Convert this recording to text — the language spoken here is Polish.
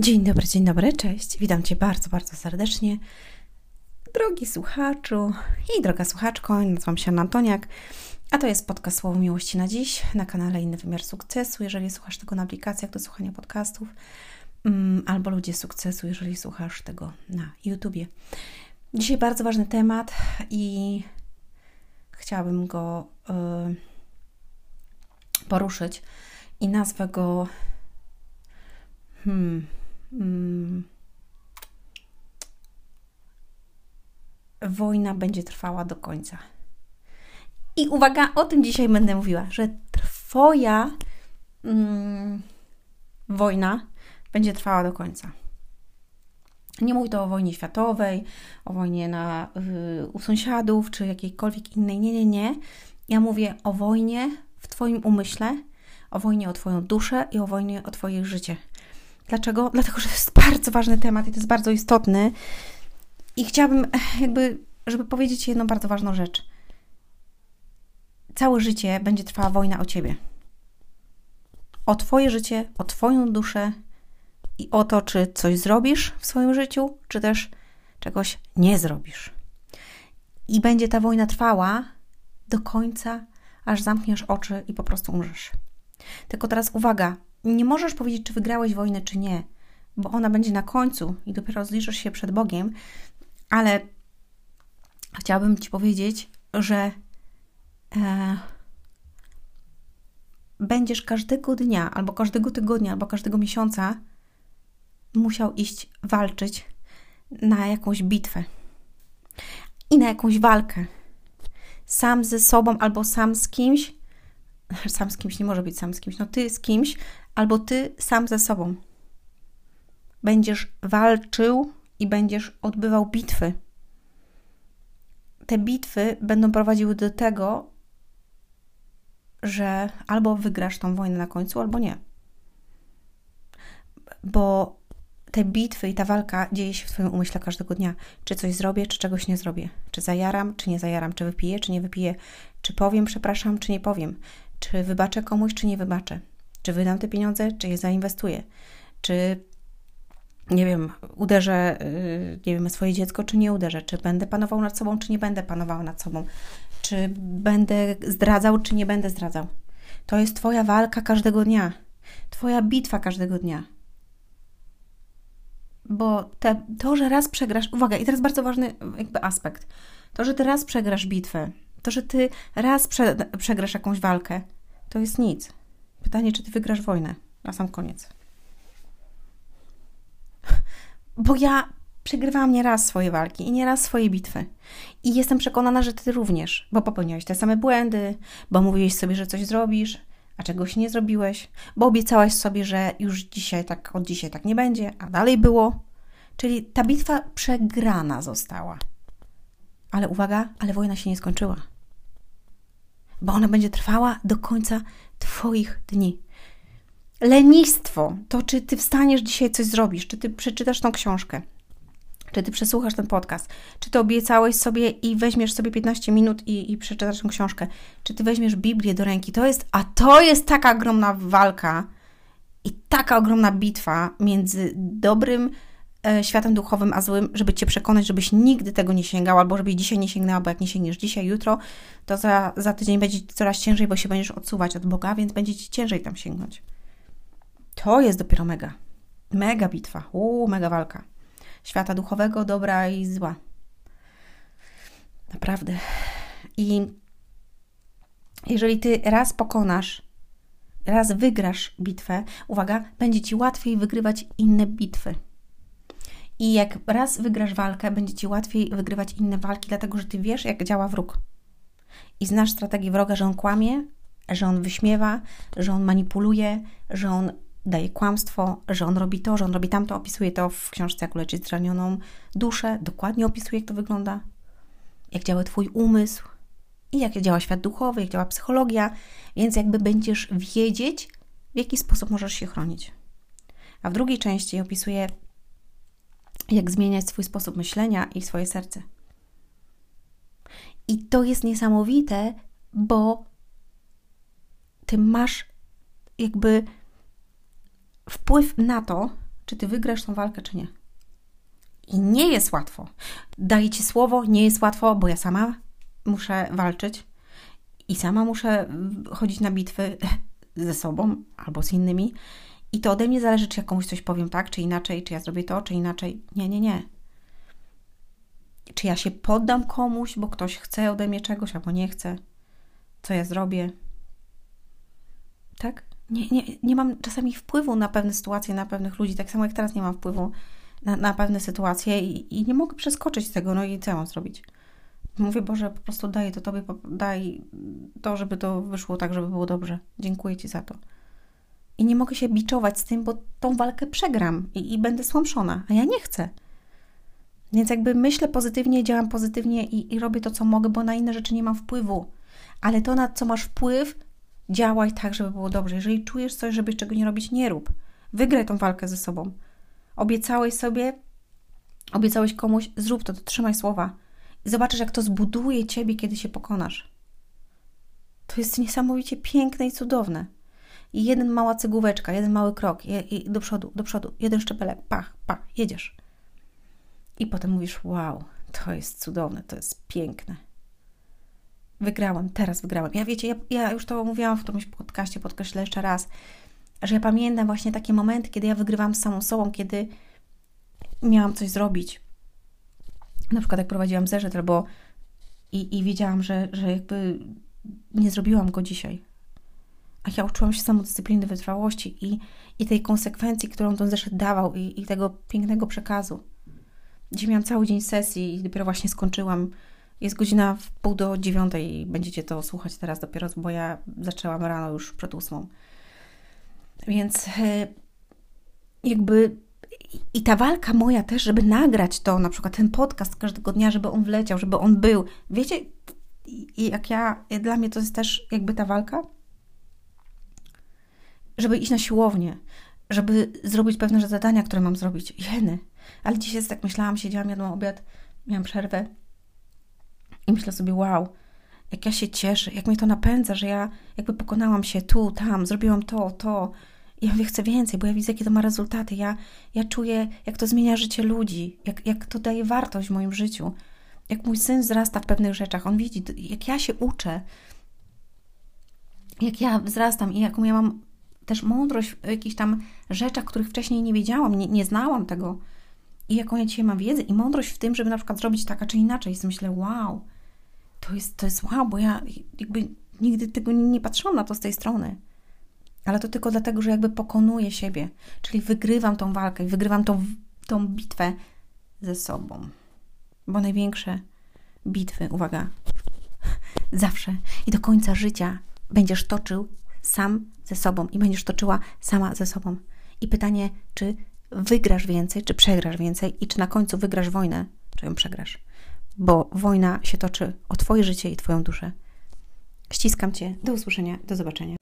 Dzień dobry, dzień dobry, cześć. Witam Cię bardzo, bardzo serdecznie. Drogi słuchaczu i droga słuchaczko, nazywam się Antoniak, a to jest podcast Słowo Miłości na dziś na kanale Inny Wymiar Sukcesu. Jeżeli słuchasz tego na aplikacjach do słuchania podcastów, mm, albo Ludzie Sukcesu, jeżeli słuchasz tego na YouTubie. Dzisiaj bardzo ważny temat i chciałabym go y, poruszyć i nazwę go hmm, hmm, wojna będzie trwała do końca. I uwaga, o tym dzisiaj będę mówiła, że Twoja mm, wojna będzie trwała do końca. Nie mówię to o wojnie światowej, o wojnie na, y, u sąsiadów czy jakiejkolwiek innej. Nie, nie, nie. Ja mówię o wojnie w Twoim umyśle, o wojnie o Twoją duszę i o wojnie o Twoje życie. Dlaczego? Dlatego, że to jest bardzo ważny temat i to jest bardzo istotny. I chciałabym, jakby, żeby powiedzieć jedną bardzo ważną rzecz. Całe życie będzie trwała wojna o Ciebie. O Twoje życie, o Twoją duszę i o to, czy coś zrobisz w swoim życiu, czy też czegoś nie zrobisz. I będzie ta wojna trwała do końca, aż zamkniesz oczy i po prostu umrzesz. Tylko teraz uwaga, nie możesz powiedzieć, czy wygrałeś wojnę, czy nie, bo ona będzie na końcu i dopiero zliczysz się przed Bogiem, ale chciałabym Ci powiedzieć, że e, będziesz każdego dnia, albo każdego tygodnia, albo każdego miesiąca musiał iść walczyć na jakąś bitwę i na jakąś walkę. Sam ze sobą albo sam z kimś. Sam z kimś nie może być sam z kimś. No ty z kimś, albo ty sam ze sobą. Będziesz walczył i będziesz odbywał bitwy. Te bitwy będą prowadziły do tego, że albo wygrasz tą wojnę na końcu, albo nie. Bo te bitwy i ta walka dzieje się w Twoim umyśle każdego dnia. Czy coś zrobię, czy czegoś nie zrobię. Czy zajaram, czy nie zajaram. Czy wypiję, czy nie wypiję. Czy powiem przepraszam, czy nie powiem. Czy wybaczę komuś, czy nie wybaczę. Czy wydam te pieniądze, czy je zainwestuję? Czy, nie wiem, uderzę, y, nie wiem, swoje dziecko, czy nie uderzę? Czy będę panował nad sobą, czy nie będę panował nad sobą? Czy będę zdradzał, czy nie będę zdradzał? To jest Twoja walka każdego dnia. Twoja bitwa każdego dnia. Bo te, to, że raz przegrasz, uwaga, i teraz bardzo ważny jakby aspekt. To, że ty raz przegrasz bitwę, to, że ty raz prze, przegrasz jakąś walkę, to jest nic. Pytanie, czy ty wygrasz wojnę na sam koniec. Bo ja przegrywałam nieraz swoje walki i nieraz swoje bitwy. I jestem przekonana, że ty również, bo popełniałeś te same błędy, bo mówiłeś sobie, że coś zrobisz, a czegoś nie zrobiłeś, bo obiecałaś sobie, że już dzisiaj tak, od dzisiaj tak nie będzie, a dalej było. Czyli ta bitwa przegrana została. Ale uwaga, ale wojna się nie skończyła. Bo ona będzie trwała do końca Twoich dni. Lenistwo to, czy Ty wstaniesz dzisiaj coś zrobisz, czy Ty przeczytasz tą książkę, czy Ty przesłuchasz ten podcast, czy Ty obiecałeś sobie i weźmiesz sobie 15 minut i, i przeczytasz tę książkę, czy Ty weźmiesz Biblię do ręki. To jest, a to jest taka ogromna walka i taka ogromna bitwa między dobrym, światem duchowym, a złym, żeby Cię przekonać, żebyś nigdy tego nie sięgał, albo żebyś dzisiaj nie sięgnęła, bo jak nie sięgniesz dzisiaj, jutro, to za, za tydzień będzie coraz ciężej, bo się będziesz odsuwać od Boga, więc będzie Ci ciężej tam sięgnąć. To jest dopiero mega. Mega bitwa. Uuu, mega walka. Świata duchowego, dobra i zła. Naprawdę. I jeżeli Ty raz pokonasz, raz wygrasz bitwę, uwaga, będzie Ci łatwiej wygrywać inne bitwy. I jak raz wygrasz walkę, będzie ci łatwiej wygrywać inne walki, dlatego że ty wiesz, jak działa wróg. I znasz strategię wroga, że on kłamie, że on wyśmiewa, że on manipuluje, że on daje kłamstwo, że on robi to, że on robi tamto. Opisuje to w książce Jak uleczyć zranioną duszę. Dokładnie opisuje, jak to wygląda, jak działa Twój umysł i jak działa świat duchowy, jak działa psychologia. Więc jakby będziesz wiedzieć, w jaki sposób możesz się chronić. A w drugiej części opisuje jak zmieniać swój sposób myślenia i swoje serce. I to jest niesamowite, bo ty masz jakby wpływ na to, czy ty wygrasz tą walkę, czy nie. I nie jest łatwo. Daję ci słowo, nie jest łatwo, bo ja sama muszę walczyć i sama muszę chodzić na bitwy ze sobą albo z innymi. I to ode mnie zależy, czy ja komuś coś powiem tak, czy inaczej, czy ja zrobię to, czy inaczej. Nie, nie, nie. Czy ja się poddam komuś, bo ktoś chce ode mnie czegoś, albo nie chce. Co ja zrobię? Tak? Nie, nie, nie mam czasami wpływu na pewne sytuacje, na pewnych ludzi, tak samo jak teraz nie mam wpływu na, na pewne sytuacje i, i nie mogę przeskoczyć tego, no i co mam zrobić? Mówię, Boże, po prostu daję to Tobie, daj to, żeby to wyszło tak, żeby było dobrze. Dziękuję Ci za to. I nie mogę się biczować z tym, bo tą walkę przegram i, i będę słomszona, a ja nie chcę. Więc jakby myślę pozytywnie, działam pozytywnie i, i robię to, co mogę, bo na inne rzeczy nie mam wpływu. Ale to, na co masz wpływ, działaj tak, żeby było dobrze. Jeżeli czujesz coś, żeby czego nie robić, nie rób. Wygraj tą walkę ze sobą. Obiecałeś sobie, obiecałeś komuś, zrób to, dotrzymaj słowa. I zobaczysz, jak to zbuduje ciebie, kiedy się pokonasz. To jest niesamowicie piękne i cudowne. Jeden mała cegóweczka, jeden mały krok, i do przodu, do przodu, jeden szczepelek, pach, pach, jedziesz. I potem mówisz, wow, to jest cudowne, to jest piękne. Wygrałam, teraz wygrałam. Ja wiecie, ja, ja już to mówiłam w którymś podcaście, podkreślę jeszcze raz, że ja pamiętam właśnie takie momenty, kiedy ja wygrywam z samą sobą, kiedy miałam coś zrobić. Na przykład jak prowadziłam zeszyt, albo i, i wiedziałam, że, że jakby nie zrobiłam go dzisiaj. A ja uczyłam się samodyscypliny, wytrwałości i, i tej konsekwencji, którą ten zeszyt dawał i, i tego pięknego przekazu. Dzisiaj miałam cały dzień sesji i dopiero właśnie skończyłam. Jest godzina w pół do dziewiątej i będziecie to słuchać teraz dopiero, bo ja zaczęłam rano już przed ósmą. Więc e, jakby i ta walka moja też, żeby nagrać to, na przykład ten podcast każdego dnia, żeby on wleciał, żeby on był. Wiecie, jak ja, dla mnie to jest też jakby ta walka, żeby iść na siłownię, żeby zrobić pewne zadania, które mam zrobić. Jeny. Ale dzisiaj tak myślałam, siedziałam, jadłam obiad, miałam przerwę i myślę sobie, wow, jak ja się cieszę, jak mnie to napędza, że ja jakby pokonałam się tu, tam, zrobiłam to, to. I ja mówię, chcę więcej, bo ja widzę, jakie to ma rezultaty. Ja, ja czuję, jak to zmienia życie ludzi, jak, jak to daje wartość w moim życiu. Jak mój syn wzrasta w pewnych rzeczach, on widzi, jak ja się uczę, jak ja wzrastam i jaką ja mam też mądrość w jakichś tam rzeczach, których wcześniej nie wiedziałam, nie, nie znałam tego. I jaką ja dzisiaj mam wiedzę i mądrość w tym, żeby na przykład zrobić tak, a czy inaczej. I myślę, wow, to jest, to jest wow, bo ja jakby nigdy tego nie, nie patrzyłam na to z tej strony. Ale to tylko dlatego, że jakby pokonuję siebie, czyli wygrywam tą walkę, wygrywam tą, tą bitwę ze sobą. Bo największe bitwy, uwaga, zawsze i do końca życia będziesz toczył sam ze sobą i będziesz toczyła sama ze sobą. I pytanie, czy wygrasz więcej, czy przegrasz więcej i czy na końcu wygrasz wojnę, czy ją przegrasz. Bo wojna się toczy o Twoje życie i Twoją duszę. Ściskam Cię. Do usłyszenia. Do zobaczenia.